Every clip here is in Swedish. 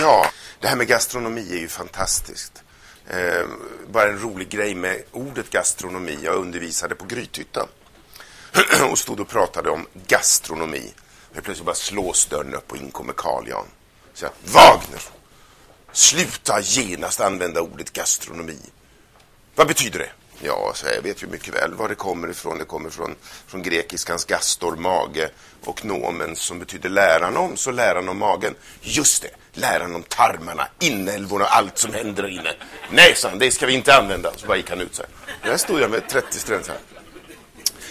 Ja, det här med gastronomi är ju fantastiskt. Eh, bara en rolig grej med ordet gastronomi. Jag undervisade på Grythyttan och stod och pratade om gastronomi. Men plötsligt bara slås dörren upp och in kommer Carl Jan. Så jag, Wagner! Sluta genast använda ordet gastronomi. Vad betyder det? Ja, så jag vet ju mycket väl var det kommer ifrån. Det kommer från, från grekiskans gastor, mage och nomen som betyder läran om, så läran om magen. Just det, läran om tarmarna, inälvorna och allt som händer inne. Nej, sa han, det ska vi inte använda. Så bara gick han ut så här. Där stod jag med 30 studenter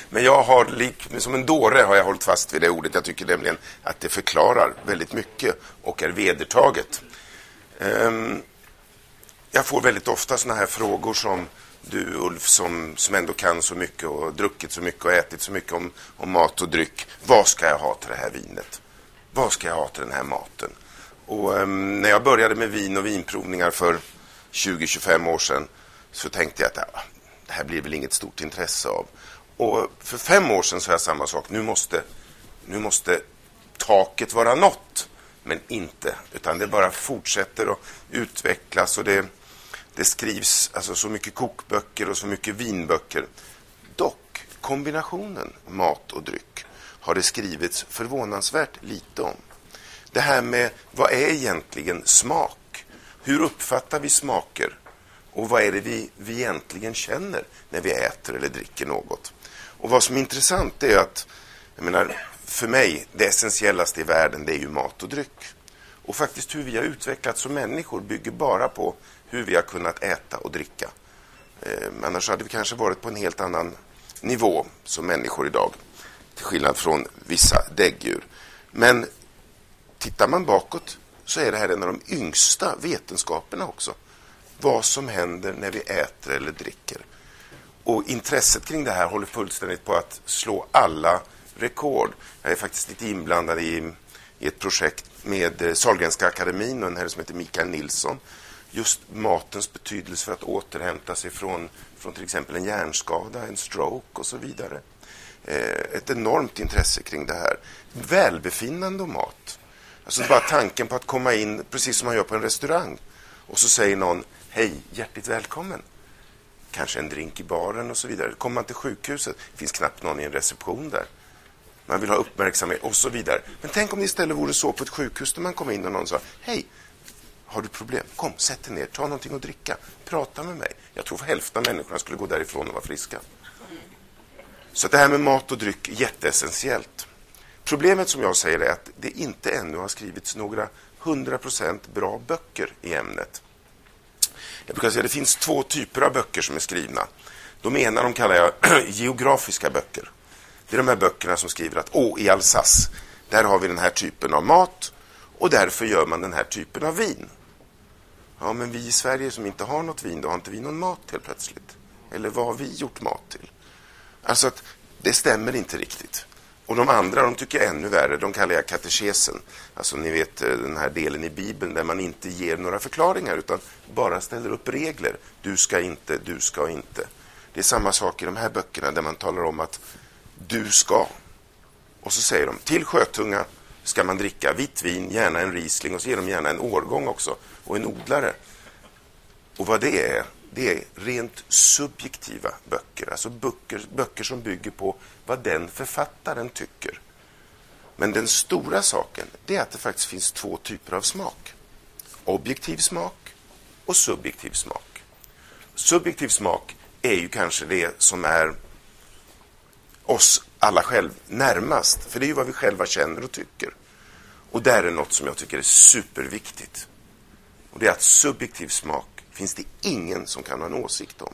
Men jag har, lik, som en dåre har jag hållit fast vid det ordet. Jag tycker nämligen att det förklarar väldigt mycket och är vedertaget. Um, jag får väldigt ofta såna här frågor som du Ulf som, som ändå kan så mycket och druckit så mycket och ätit så mycket om, om mat och dryck. Vad ska jag ha till det här vinet? Vad ska jag ha till den här maten? Och um, när jag började med vin och vinprovningar för 20-25 år sedan så tänkte jag att ja, det här blir väl inget stort intresse av. Och för fem år sedan sa jag samma sak. Nu måste, nu måste taket vara nått. Men inte, utan det bara fortsätter att utvecklas och det det skrivs alltså så mycket kokböcker och så mycket vinböcker. Dock, kombinationen mat och dryck har det skrivits förvånansvärt lite om. Det här med vad är egentligen smak? Hur uppfattar vi smaker? Och vad är det vi, vi egentligen känner när vi äter eller dricker något? Och vad som är intressant är att, jag menar, för mig, det essentiellaste i världen, det är ju mat och dryck. Och faktiskt hur vi har utvecklats som människor bygger bara på hur vi har kunnat äta och dricka. Eh, annars hade vi kanske varit på en helt annan nivå som människor idag. Till skillnad från vissa däggdjur. Men tittar man bakåt så är det här en av de yngsta vetenskaperna också. Vad som händer när vi äter eller dricker. Och intresset kring det här håller fullständigt på att slå alla rekord. Jag är faktiskt lite inblandad i, i ett projekt med eh, Sahlgrenska akademin och en herre som heter Mikael Nilsson just matens betydelse för att återhämta sig från, från till exempel en hjärnskada, en stroke och så vidare. Eh, ett enormt intresse kring det här. Välbefinnande och mat. Alltså bara tanken på att komma in, precis som man gör på en restaurang, och så säger någon hej, hjärtligt välkommen. Kanske en drink i baren och så vidare. Kommer man till sjukhuset, det finns knappt någon i en reception där. Man vill ha uppmärksamhet och så vidare. Men tänk om det istället vore så på ett sjukhus där man kom in och någon sa hej, har du problem? Kom, sätt dig ner, ta någonting att dricka, prata med mig. Jag tror hälften av människorna skulle gå därifrån och vara friska. Så det här med mat och dryck är jätteessentiellt. Problemet som jag säger är att det inte ännu har skrivits några 100% bra böcker i ämnet. Jag brukar säga att det finns två typer av böcker som är skrivna. De ena de kallar jag geografiska böcker. Det är de här böckerna som skriver att åh, i Alsace, där har vi den här typen av mat och därför gör man den här typen av vin. Ja, men vi i Sverige som inte har något vin, då har inte vi någon mat helt plötsligt. Eller vad har vi gjort mat till? Alltså att det stämmer inte riktigt. Och de andra, de tycker jag ännu värre. De kallar jag katekesen. Alltså ni vet eh, den här delen i Bibeln där man inte ger några förklaringar utan bara ställer upp regler. Du ska inte, du ska inte. Det är samma sak i de här böckerna där man talar om att du ska. Och så säger de till sjötunga ska man dricka vitt vin, gärna en Riesling och så ger de gärna en årgång också och en odlare. Och vad det är, det är rent subjektiva böcker. Alltså böcker, böcker som bygger på vad den författaren tycker. Men den stora saken det är att det faktiskt finns två typer av smak. Objektiv smak och subjektiv smak. Subjektiv smak är ju kanske det som är oss alla själv närmast. För det är ju vad vi själva känner och tycker. Och där är något som jag tycker är superviktigt. Och det är att subjektiv smak finns det ingen som kan ha en åsikt om.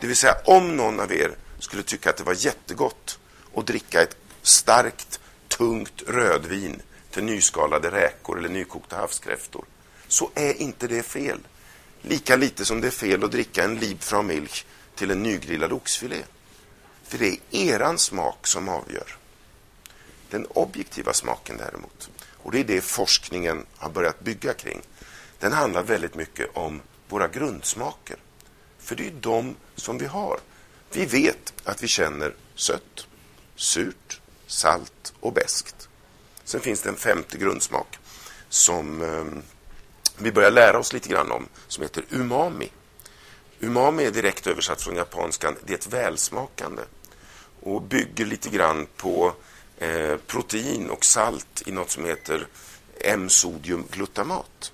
Det vill säga, om någon av er skulle tycka att det var jättegott att dricka ett starkt, tungt rödvin till nyskalade räkor eller nykokta havskräftor, så är inte det fel. Lika lite som det är fel att dricka en liebfraumilch till en nygrillad oxfilé. För det är eran smak som avgör. Den objektiva smaken däremot, och det är det forskningen har börjat bygga kring, den handlar väldigt mycket om våra grundsmaker. För det är de som vi har. Vi vet att vi känner sött, surt, salt och beskt. Sen finns det en femte grundsmak som, ehm, vi börjar lära oss lite grann om, som heter umami. Umami är direkt översatt från japanskan det välsmakande och bygger lite grann på eh, protein och salt i något som heter M-sodiumglutamat.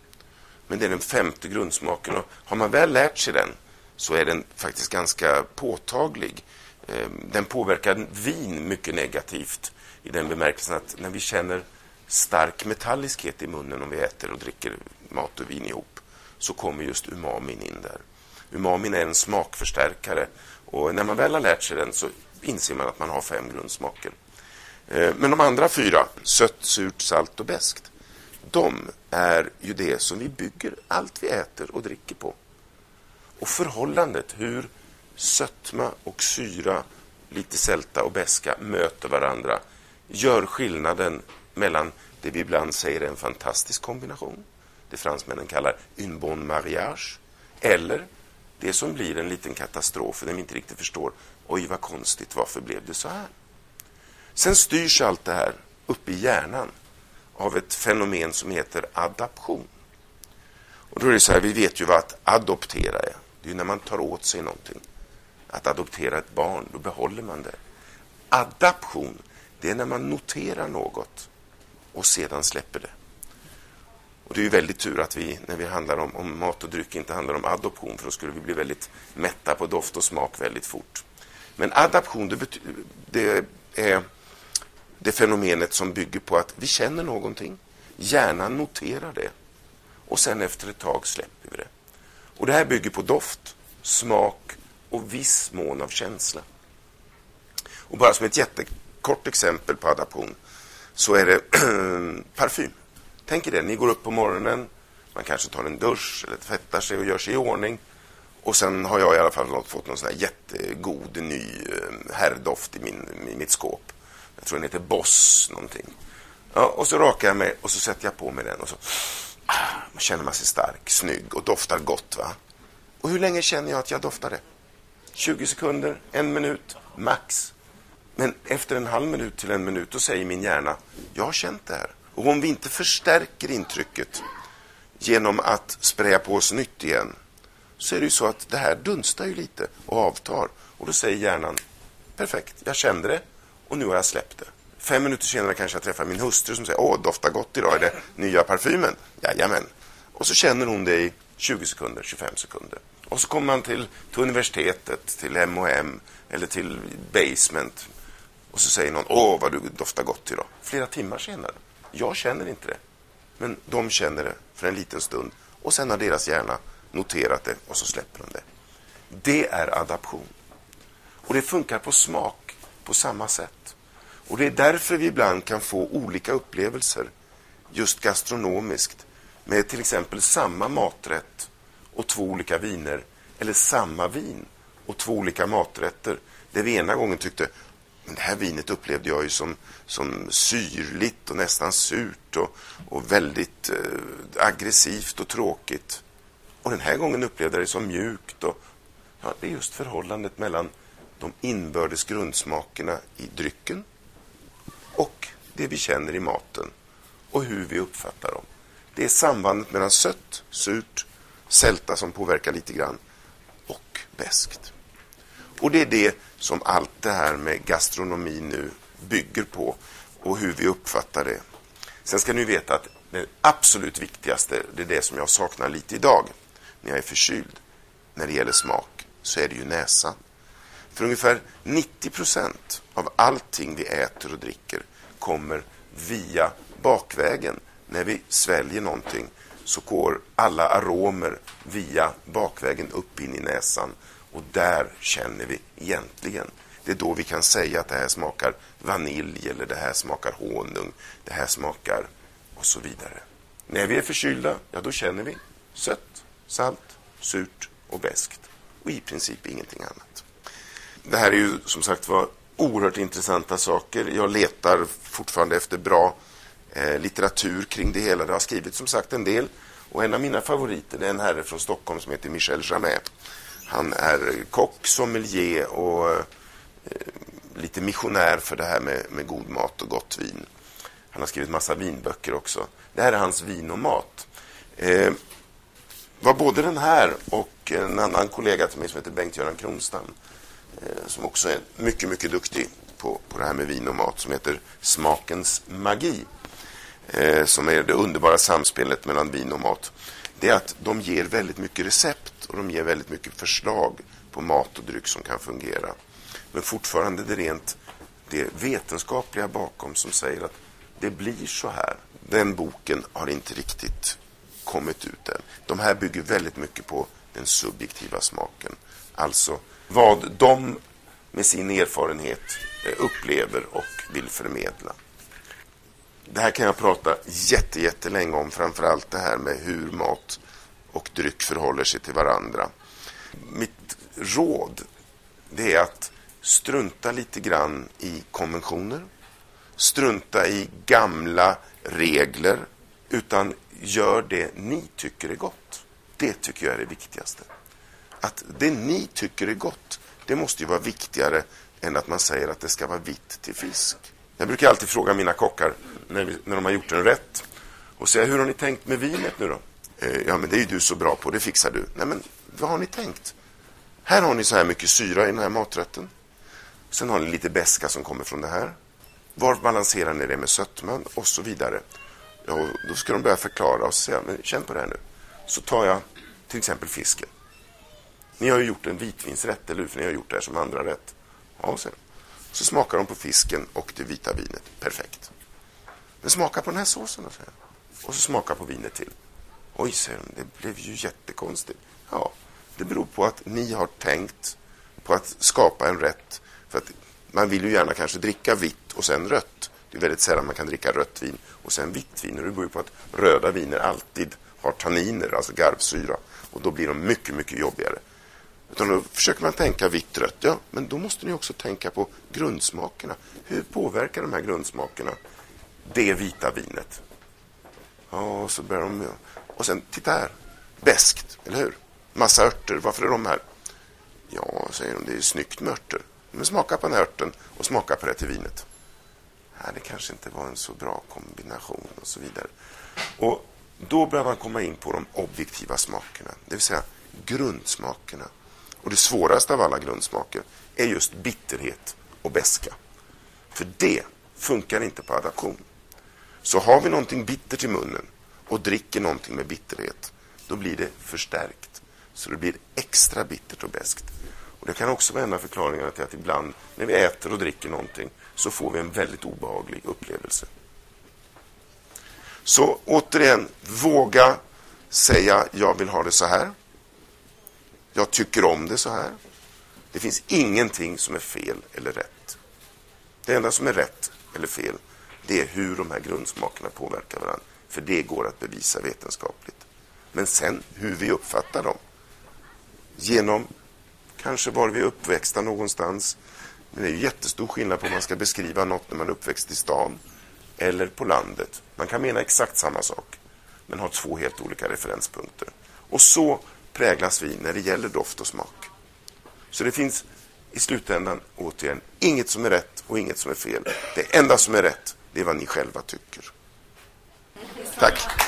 Men det är den femte grundsmaken och har man väl lärt sig den så är den faktiskt ganska påtaglig. Eh, den påverkar vin mycket negativt i den bemärkelsen att när vi känner stark metalliskhet i munnen om vi äter och dricker mat och vin ihop så kommer just umamin in där. Umamin är en smakförstärkare och när man väl har lärt sig den så inser man att man har fem grundsmaker. Eh, men de andra fyra, sött, surt, salt och beskt, de är ju det som vi bygger allt vi äter och dricker på. Och förhållandet, hur sötma och syra, lite sälta och beska möter varandra, gör skillnaden mellan det vi ibland säger är en fantastisk kombination, det fransmännen kallar une bon mariage, eller det som blir en liten katastrof där vi inte riktigt förstår, oj vad konstigt, varför blev det så här? Sen styrs allt det här uppe i hjärnan av ett fenomen som heter adaption. Och då är det så här, vi vet ju vad att adoptera är. Det är när man tar åt sig någonting. Att adoptera ett barn, då behåller man det. Adaption, det är när man noterar något och sedan släpper det. Och Det är ju väldigt tur att vi, när vi handlar om, om, mat och dryck, inte handlar om adoption, för då skulle vi bli väldigt mätta på doft och smak väldigt fort. Men adaption, det, det är det fenomenet som bygger på att vi känner någonting, hjärnan noterar det och sen efter ett tag släpper vi det. Och Det här bygger på doft, smak och viss mån av känsla. Och Bara som ett jättekort exempel på adaption så är det parfym. Tänk er det, ni går upp på morgonen, man kanske tar en dusch eller tvättar sig och gör sig i ordning. Och sen har jag i alla fall fått någon sån här jättegod ny eh, herrdoft i, min, i mitt skåp. Jag tror den heter Boss någonting. Ja, och så rakar jag mig och så sätter jag på mig den och så ah, känner man sig stark, snygg och doftar gott. va? Och hur länge känner jag att jag doftar det? 20 sekunder, en minut, max. Men efter en halv minut till en minut då säger min hjärna, jag har känt det här. Och om vi inte förstärker intrycket genom att spraya på oss nytt igen så är det ju så att det här dunstar ju lite och avtar. Och då säger hjärnan, perfekt, jag kände det och nu har jag släppt det. Fem minuter senare kanske jag träffar min hustru som säger, åh, doftar gott idag, är det nya parfymen? Jajamän. Och så känner hon det i 20 sekunder, 25 sekunder. Och så kommer man till, till universitetet, till M&M eller till Basement och så säger någon, åh, vad du doftar gott idag. Flera timmar senare. Jag känner inte det. Men de känner det för en liten stund och sen har deras hjärna noterat det och så släpper de det. Det är adaption. Och det funkar på smak på samma sätt. Och Det är därför vi ibland kan få olika upplevelser just gastronomiskt med till exempel samma maträtt och två olika viner eller samma vin och två olika maträtter. Där vi ena gången tyckte men det här vinet upplevde jag ju som, som syrligt och nästan surt och, och väldigt eh, aggressivt och tråkigt. Och den här gången upplevde jag det som mjukt. Och, ja, det är just förhållandet mellan de inbördes grundsmakerna i drycken och det vi känner i maten och hur vi uppfattar dem. Det är sambandet mellan sött, surt, sälta som påverkar lite grann och beskt. Och det är det som allt det här med gastronomi nu bygger på och hur vi uppfattar det. Sen ska ni veta att det absolut viktigaste, det är det som jag saknar lite idag när jag är förkyld. När det gäller smak så är det ju näsan. För ungefär 90 procent av allting vi äter och dricker kommer via bakvägen. När vi sväljer någonting så går alla aromer via bakvägen upp in i näsan och där känner vi egentligen. Det är då vi kan säga att det här smakar vanilj eller det här smakar honung, det här smakar och så vidare. När vi är förkylda, ja då känner vi sött, salt, surt och beskt och i princip ingenting annat. Det här är ju som sagt var oerhört intressanta saker. Jag letar fortfarande efter bra eh, litteratur kring det hela. Det har skrivits som sagt en del och en av mina favoriter är en herre från Stockholm som heter Michel Jamet han är kock, sommelier och eh, lite missionär för det här med, med god mat och gott vin. Han har skrivit massa vinböcker också. Det här är hans vin och mat. Eh, var både den här och en annan kollega till mig som heter Bengt-Göran Kronstam Eh, som också är mycket, mycket duktig på, på det här med vin och mat som heter Smakens magi eh, som är det underbara samspelet mellan vin och mat. Det är att de ger väldigt mycket recept och de ger väldigt mycket förslag på mat och dryck som kan fungera. Men fortfarande det rent det vetenskapliga bakom som säger att det blir så här. Den boken har inte riktigt kommit ut än. De här bygger väldigt mycket på den subjektiva smaken. Alltså vad de med sin erfarenhet eh, upplever och vill förmedla. Det här kan jag prata jätte, jättelänge om, framförallt det här med hur mat och dryck förhåller sig till varandra. Mitt råd det är att strunta lite grann i konventioner, strunta i gamla regler, utan gör det ni tycker är gott. Det tycker jag är det viktigaste. Att det ni tycker är gott, det måste ju vara viktigare än att man säger att det ska vara vitt till fisk. Jag brukar alltid fråga mina kockar när, vi, när de har gjort en rätt och säga hur har ni tänkt med vinet nu då? Eh, ja, men det är ju du så bra på, det fixar du. Nej, men vad har ni tänkt? Här har ni så här mycket syra i den här maträtten. Sen har ni lite beska som kommer från det här. Var balanserar ni det med sötman och så vidare. Ja, då ska de börja förklara och säga, men känn på det här nu. Så tar jag till exempel fisken. Ni har ju gjort en vitvinsrätt, eller hur? För ni har gjort det här som andra rätt. Ja, sen. Så smakar de på fisken och det vita vinet. Perfekt. Men smaka på den här såsen då, säger Och så smaka på vinet till. Oj, säger de, det blev ju jättekonstigt. Ja, det beror på att ni har tänkt på att skapa en rätt. För att man vill ju gärna kanske dricka vitt och sen rött. Det är väldigt sällan man kan dricka rött vin och sen vitt vin. Och det beror ju på att röda viner alltid har tanniner, alltså garvsyra. Och då blir de mycket, mycket jobbigare. Utan då försöker man tänka vitt, rött. Ja, men då måste ni också tänka på grundsmakerna. Hur påverkar de här grundsmakerna det vita vinet? Ja, och så börjar de... Och sen, titta här. Bäskt, eller hur? Massa örter. Varför är de här? Ja, säger de, det är snyggt med örter. Men smaka på den här örten och smaka på det till vinet. Nej, det kanske inte var en så bra kombination och så vidare. Och då börjar man komma in på de objektiva smakerna, det vill säga grundsmakerna. Och det svåraste av alla grundsmaker är just bitterhet och beska. För det funkar inte på adaption. Så har vi någonting bittert i munnen och dricker någonting med bitterhet, då blir det förstärkt. Så det blir extra bittert och beskt. Och Det kan också vara en av förklaringarna till att ibland när vi äter och dricker någonting så får vi en väldigt obehaglig upplevelse. Så återigen, våga säga jag vill ha det så här. Jag tycker om det så här. Det finns ingenting som är fel eller rätt. Det enda som är rätt eller fel, det är hur de här grundsmakerna påverkar varandra. För det går att bevisa vetenskapligt. Men sen hur vi uppfattar dem. Genom kanske var vi är uppväxta någonstans. Men det är ju jättestor skillnad på om man ska beskriva något när man är uppväxt i stan eller på landet. Man kan mena exakt samma sak, men ha två helt olika referenspunkter. Och så präglas vi när det gäller doft och smak. Så det finns i slutändan, återigen, inget som är rätt och inget som är fel. Det enda som är rätt, det är vad ni själva tycker. Tack.